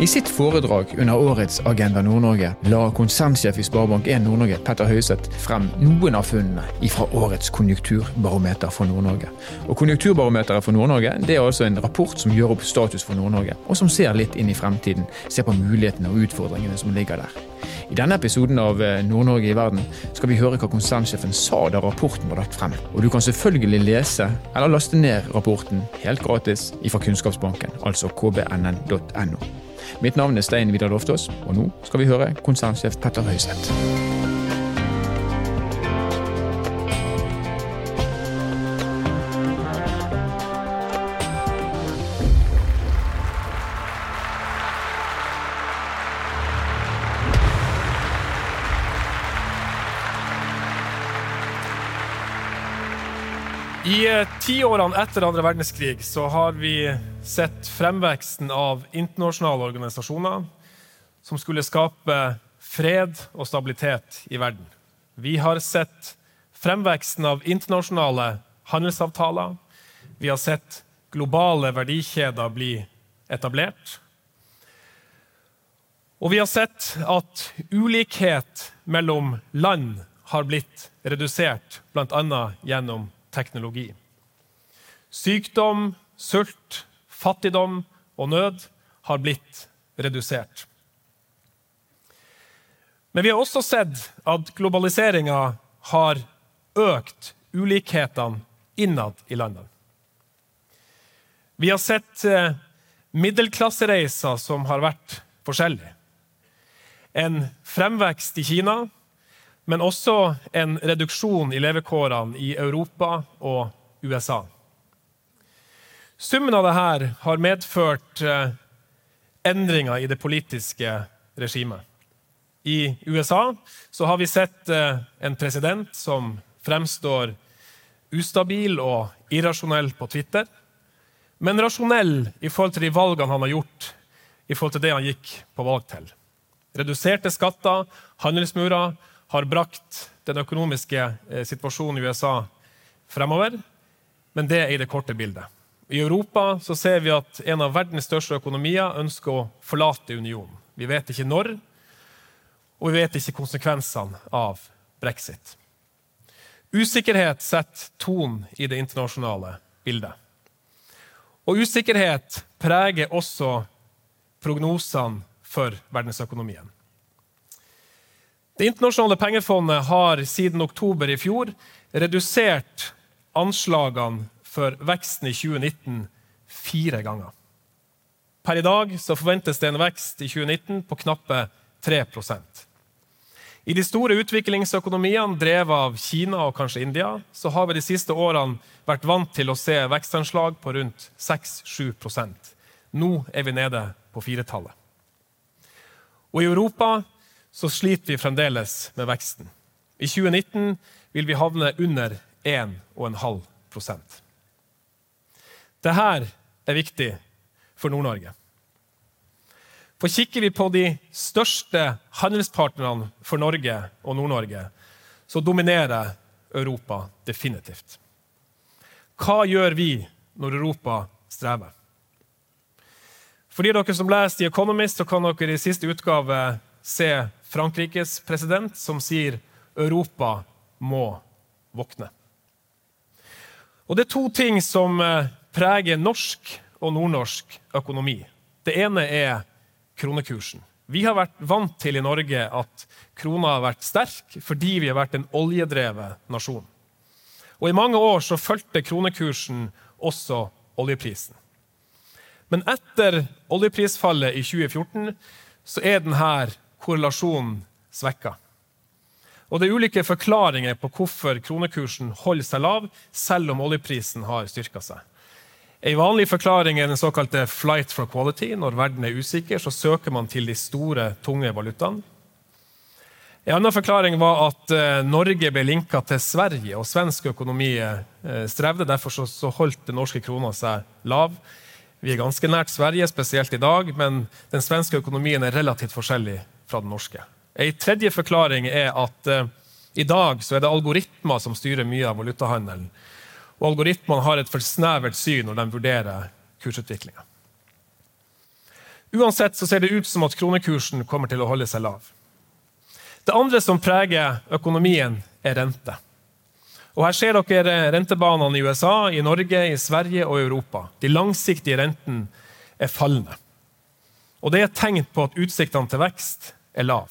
I sitt foredrag under årets Agenda Nord-Norge la konsernsjef i Sparebank1 Nord-Norge, Petter Høiseth, frem noen av funnene fra årets konjunkturbarometer for Nord-Norge. Og Konjunkturbarometeret for Nord-Norge det er altså en rapport som gjør opp status for Nord-Norge, og som ser litt inn i fremtiden, ser på mulighetene og utfordringene som ligger der. I denne episoden av eh, Nord-Norge i verden skal vi høre hva konsernsjefen sa da rapporten var lagt frem. Og du kan selvfølgelig lese eller laste ned rapporten helt gratis fra Kunnskapsbanken, altså kbnn.no. Mitt navn er Stein Vidar Loftaas, og nå skal vi høre konsernsjef Petter Høiseth. I eh, tiårene etter andre verdenskrig så har vi sett fremveksten av internasjonale organisasjoner som skulle skape fred og stabilitet i verden. Vi har sett fremveksten av internasjonale handelsavtaler. Vi har sett globale verdikjeder bli etablert. Og vi har sett at ulikhet mellom land har blitt redusert, bl.a. gjennom teknologi. Sykdom, sult, fattigdom og nød har blitt redusert. Men vi har også sett at globaliseringa har økt ulikhetene innad i landene. Vi har sett eh, middelklassereiser som har vært forskjellige. En fremvekst i Kina men også en reduksjon i levekårene i Europa og USA. Summen av dette har medført eh, endringer i det politiske regimet. I USA har vi sett eh, en president som fremstår ustabil og irrasjonell på Twitter, men rasjonell i forhold til de valgene han har gjort i forhold til det han gikk på valg til. Reduserte skatter, handelsmurer, har brakt den økonomiske eh, situasjonen i USA fremover, men det er i det korte bildet. I Europa så ser vi at en av verdens største økonomier ønsker å forlate unionen. Vi vet ikke når, og vi vet ikke konsekvensene av brexit. Usikkerhet setter tonen i det internasjonale bildet. Og usikkerhet preger også prognosene for verdensøkonomien. Det internasjonale pengefondet har siden oktober i fjor redusert anslagene for veksten i 2019 fire ganger. Per i dag forventes det en vekst i 2019 på knappe 3% I de store utviklingsøkonomiene drevet av Kina og kanskje India så har vi de siste årene vært vant til å se vekstanslag på rundt 6-7% Nå er vi nede på firetallet. Og I Europa så sliter vi fremdeles med veksten. I 2019 vil vi havne under 1,5 Dette er viktig for Nord-Norge. For Kikker vi på de største handelspartnerne for Norge og Nord-Norge, så dominerer Europa definitivt. Hva gjør vi når Europa strever? For de dere som leser The Economist, så kan dere i siste utgave se Frankrikes president som sier Europa må våkne. Og Det er to ting som eh, preger norsk og nordnorsk økonomi. Det ene er kronekursen. Vi har vært vant til i Norge at krona har vært sterk fordi vi har vært en oljedrevet nasjon. Og I mange år så fulgte kronekursen også oljeprisen. Men etter oljeprisfallet i 2014 så er denne korrelasjonen svekka. Og Det er ulike forklaringer på hvorfor kronekursen holder seg lav, selv om oljeprisen har styrka seg. En vanlig forklaring er den såkalte 'flight for quality'. Når verden er usikker, så søker man til de store, tunge valutaene. En annen forklaring var at eh, Norge ble linka til Sverige, og svensk økonomi eh, strevde. Derfor så holdt den norske krona seg lav. Vi er ganske nært Sverige, spesielt i dag, men den svenske økonomien er relativt forskjellig fra den norske. En tredje forklaring er at uh, i dag er det algoritmer som styrer mye av valutahandelen. Og algoritmene har et for snevert syn når de vurderer kursutviklinga. Uansett så ser det ut som at kronekursen kommer til å holde seg lav. Det andre som preger økonomien, er rente. Og Her ser dere rentebanene i USA, i Norge, i Sverige og Europa. De langsiktige rentene er fallende. Og Det er et tegn på at utsiktene til vekst er lav.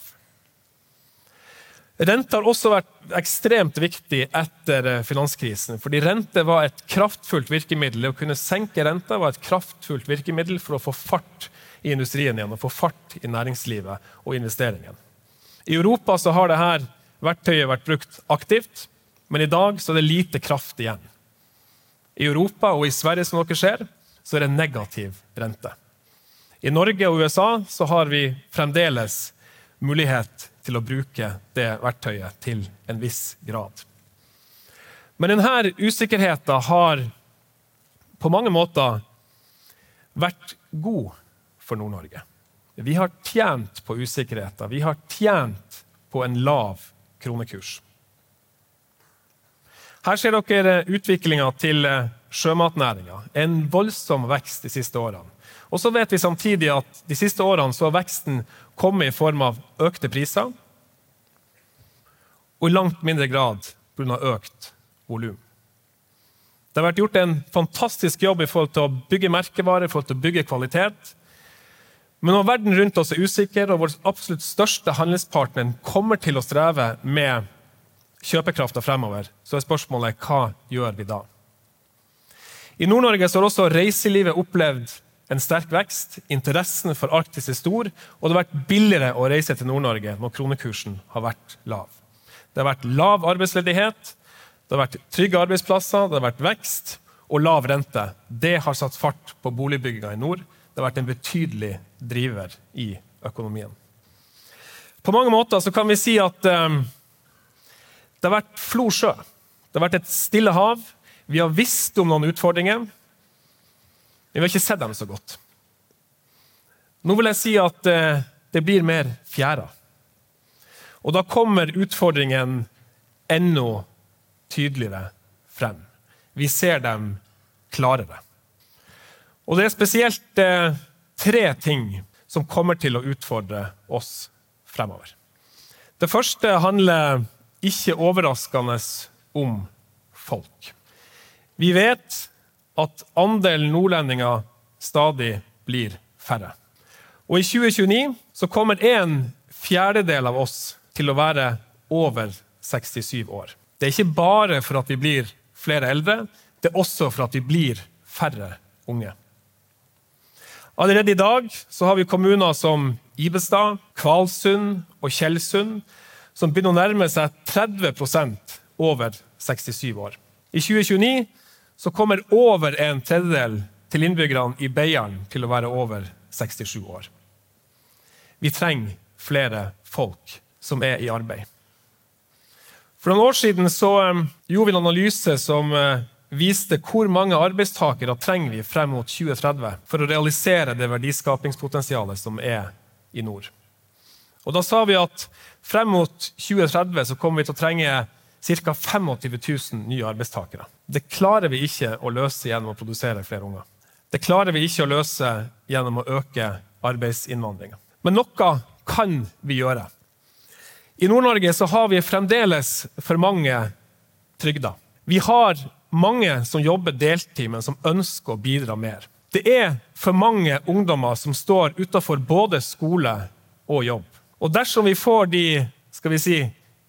Rente har også vært ekstremt viktig etter finanskrisen. fordi Rente var et kraftfullt virkemiddel. Det å kunne senke renta var et kraftfullt virkemiddel for å få fart i industrien igjen og få fart i næringslivet og investeringen. I Europa så har dette verktøyet vært brukt aktivt, men i dag så er det lite kraft igjen. I Europa og i Sverige som dere ser, så er det negativ rente. I Norge og USA så har vi fremdeles mulighet til å bruke det verktøyet til en viss grad. Men denne usikkerheten har på mange måter vært god for Nord-Norge. Vi har tjent på usikkerheten. Vi har tjent på en lav kronekurs. Her ser dere utviklinga til sjømatnæringa. En voldsom vekst de siste årene. Og så vet vi samtidig at de siste årene så har veksten kommet i form av økte priser, og i langt mindre grad pga. økt volum. Det har vært gjort en fantastisk jobb i forhold til å bygge merkevarer, i forhold til å bygge kvalitet. Men når verden rundt oss er usikker, og vår absolutt største handelspartner kommer til å streve med kjøpekrafta fremover, så er spørsmålet hva gjør vi da? I Nord-Norge har også reiselivet opplevd en sterk vekst. Interessen for Arktis er stor, og det har vært billigere å reise til Nord-Norge når kronekursen har vært lav. Det har vært lav arbeidsledighet, det har vært trygge arbeidsplasser, det har vært vekst og lav rente. Det har satt fart på boligbygginga i nord. Det har vært en betydelig driver i økonomien. På mange måter kan vi si at eh, det har vært flo sjø. Det har vært et stille hav. Vi har visst om noen utfordringer, vi har ikke sett dem så godt. Nå vil jeg si at uh, det blir mer fjæra. Og da kommer utfordringen enda tydeligere frem. Vi ser dem klarere. Og det er spesielt uh, tre ting som kommer til å utfordre oss fremover. Det første handler ikke overraskende om folk. Vi vet at andelen nordlendinger stadig blir færre. Og i 2029 så kommer en fjerdedel av oss til å være over 67 år. Det er ikke bare for at vi blir flere eldre, det er også for at vi blir færre unge. Allerede i dag så har vi kommuner som Ibestad, Kvalsund og Tjeldsund som begynner å nærme seg 30 over 67 år. I 2029 så kommer over en tredjedel til innbyggerne i Beiarn til å være over 67 år. Vi trenger flere folk som er i arbeid. For noen år siden så um, gjorde vi en analyse som uh, viste hvor mange arbeidstakere trenger vi frem mot 2030 for å realisere det verdiskapingspotensialet som er i nord. Og Da sa vi at frem mot 2030 så kommer vi til å trenge ca. 25 000 nye arbeidstakere. Det klarer vi ikke å løse gjennom å produsere flere unger. Det klarer vi ikke å løse gjennom å øke arbeidsinnvandringa. Men noe kan vi gjøre. I Nord-Norge så har vi fremdeles for mange trygder. Vi har mange som jobber deltid, men som ønsker å bidra mer. Det er for mange ungdommer som står utafor både skole og jobb. Og dersom vi får de skal vi si,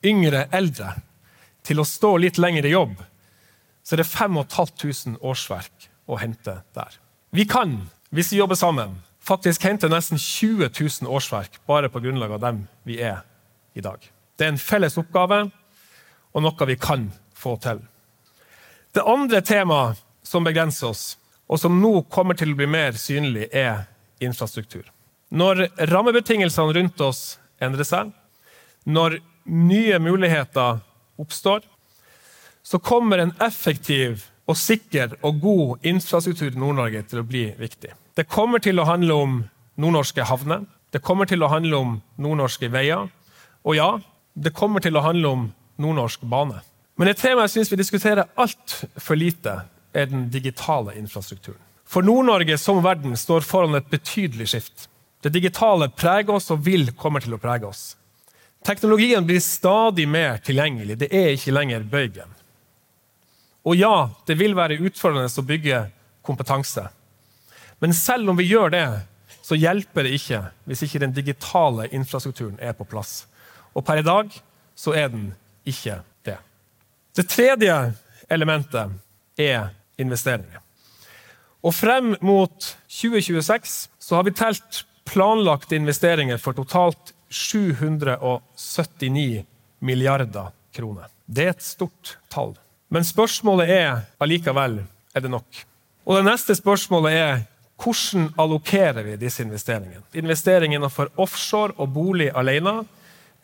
yngre eldre til å stå litt lenger i jobb, så er det 5500 årsverk å hente der. Vi kan, hvis vi jobber sammen, faktisk hente nesten 20 000 årsverk bare på grunnlag av dem vi er i dag. Det er en felles oppgave og noe vi kan få til. Det andre temaet som begrenser oss, og som nå kommer til å bli mer synlig, er infrastruktur. Når rammebetingelsene rundt oss endrer seg, når nye muligheter oppstår, så kommer en effektiv og sikker og god infrastruktur i Nord-Norge til å bli viktig. Det kommer til å handle om nordnorske havner, det kommer til å handle om nordnorske veier, og ja, det kommer til å handle om nordnorsk bane. Men et tema jeg syns vi diskuterer altfor lite, er den digitale infrastrukturen. For Nord-Norge som verden står foran et betydelig skift. Det digitale preger oss og vil komme til å prege oss. Teknologien blir stadig mer tilgjengelig. Det er ikke lenger bøygen. Og ja, det vil være utfordrende å bygge kompetanse. Men selv om vi gjør det, så hjelper det ikke hvis ikke den digitale infrastrukturen er på plass. Og per i dag så er den ikke det. Det tredje elementet er investeringer. Og frem mot 2026 så har vi telt planlagte investeringer for totalt 779 milliarder kroner. Det er et stort tall. Men spørsmålet er allikevel er det nok. Og det neste spørsmålet er hvordan allokerer vi disse investeringene? Investeringene for offshore og bolig alene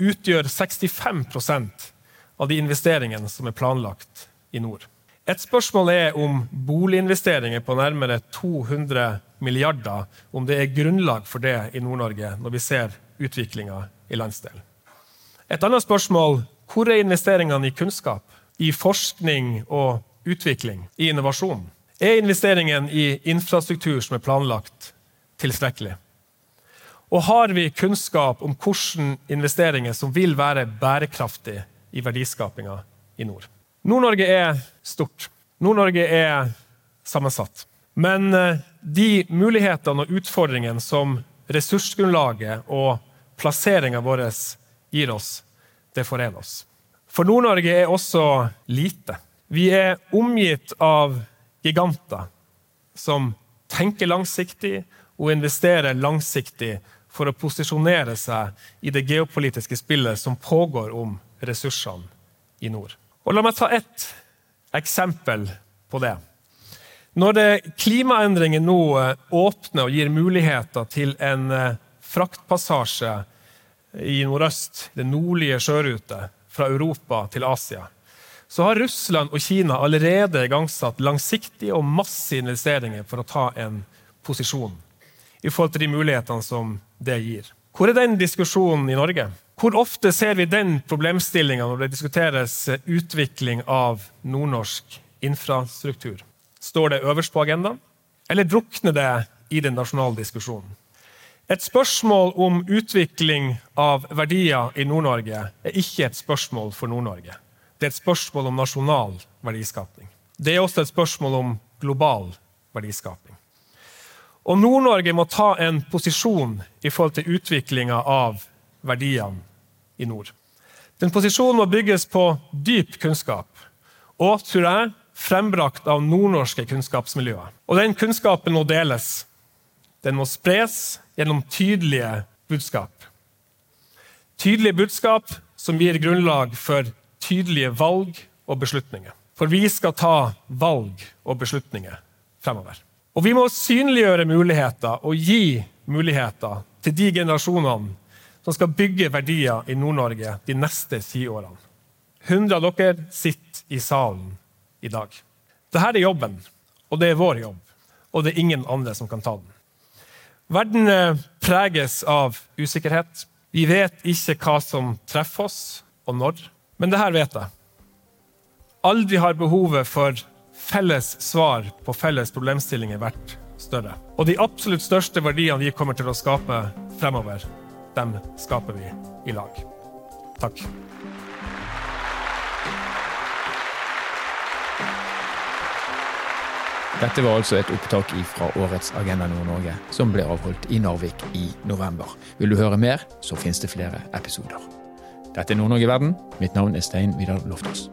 utgjør 65% av de investeringene som er planlagt i nord. Et spørsmål er om boliginvesteringer på nærmere 200 milliarder, om det er grunnlag for det i Nord-Norge når vi ser utviklinga i landsdelen. Et annet spørsmål hvor er investeringene i kunnskap, i forskning og utvikling, i innovasjon? Er investeringen i infrastruktur som er planlagt, tilstrekkelig? Og har vi kunnskap om hvilke investeringer som vil være bærekraftige i verdiskapinga i nord? Nord-Norge er stort. Nord-Norge er sammensatt. Men eh, de mulighetene og utfordringene som ressursgrunnlaget og plasseringa vår gir oss, det forener oss. For Nord-Norge er også lite. Vi er omgitt av giganter som tenker langsiktig og investerer langsiktig for å posisjonere seg i det geopolitiske spillet som pågår om ressursene i nord. Og La meg ta ett eksempel på det. Når klimaendringer nå eh, åpner og gir muligheter til en eh, fraktpassasje i nordøst, det nordlige sjørute, fra Europa til Asia, så har Russland og Kina allerede igangsatt langsiktige og massive investeringer for å ta en posisjon i forhold til de mulighetene som det gir. Hvor er den diskusjonen i Norge? Hvor ofte ser vi den problemstillinga når det diskuteres utvikling av nordnorsk infrastruktur? Står det øverst på agendaen, eller drukner det i den nasjonale diskusjonen? Et spørsmål om utvikling av verdier i Nord-Norge er ikke et spørsmål for Nord-Norge. Det er et spørsmål om nasjonal verdiskapning. Det er også et spørsmål om global verdiskapning. Og Nord-Norge må ta en posisjon i forhold til utviklinga av verdiene i nord. Den posisjonen må bygges på dyp kunnskap og, tror jeg, frembrakt av nordnorske kunnskapsmiljøer. Og den kunnskapen må deles. Den må spres gjennom tydelige budskap. Tydelige budskap som gir grunnlag for tydelige valg og beslutninger. For vi skal ta valg og beslutninger fremover. Og vi må synliggjøre muligheter og gi muligheter til de generasjonene som skal bygge verdier i Nord-Norge de neste tiårene. 100 av dere sitter i salen i dag. Dette er jobben, og det er vår jobb. Og det er ingen andre som kan ta den. Verden eh, preges av usikkerhet. Vi vet ikke hva som treffer oss, og når. Men det her vet jeg. Aldri har behovet for felles svar på felles problemstillinger vært større. Og de absolutt største verdiene vi kommer til å skape fremover, dem skaper vi i lag. Takk. Dette var altså et opptak fra årets Agenda Nord-Norge, som ble avholdt i Narvik i november. Vil du høre mer, så finnes det flere episoder. Dette er Nord-Norge Verden. Mitt navn er Stein Vidar Loftaas.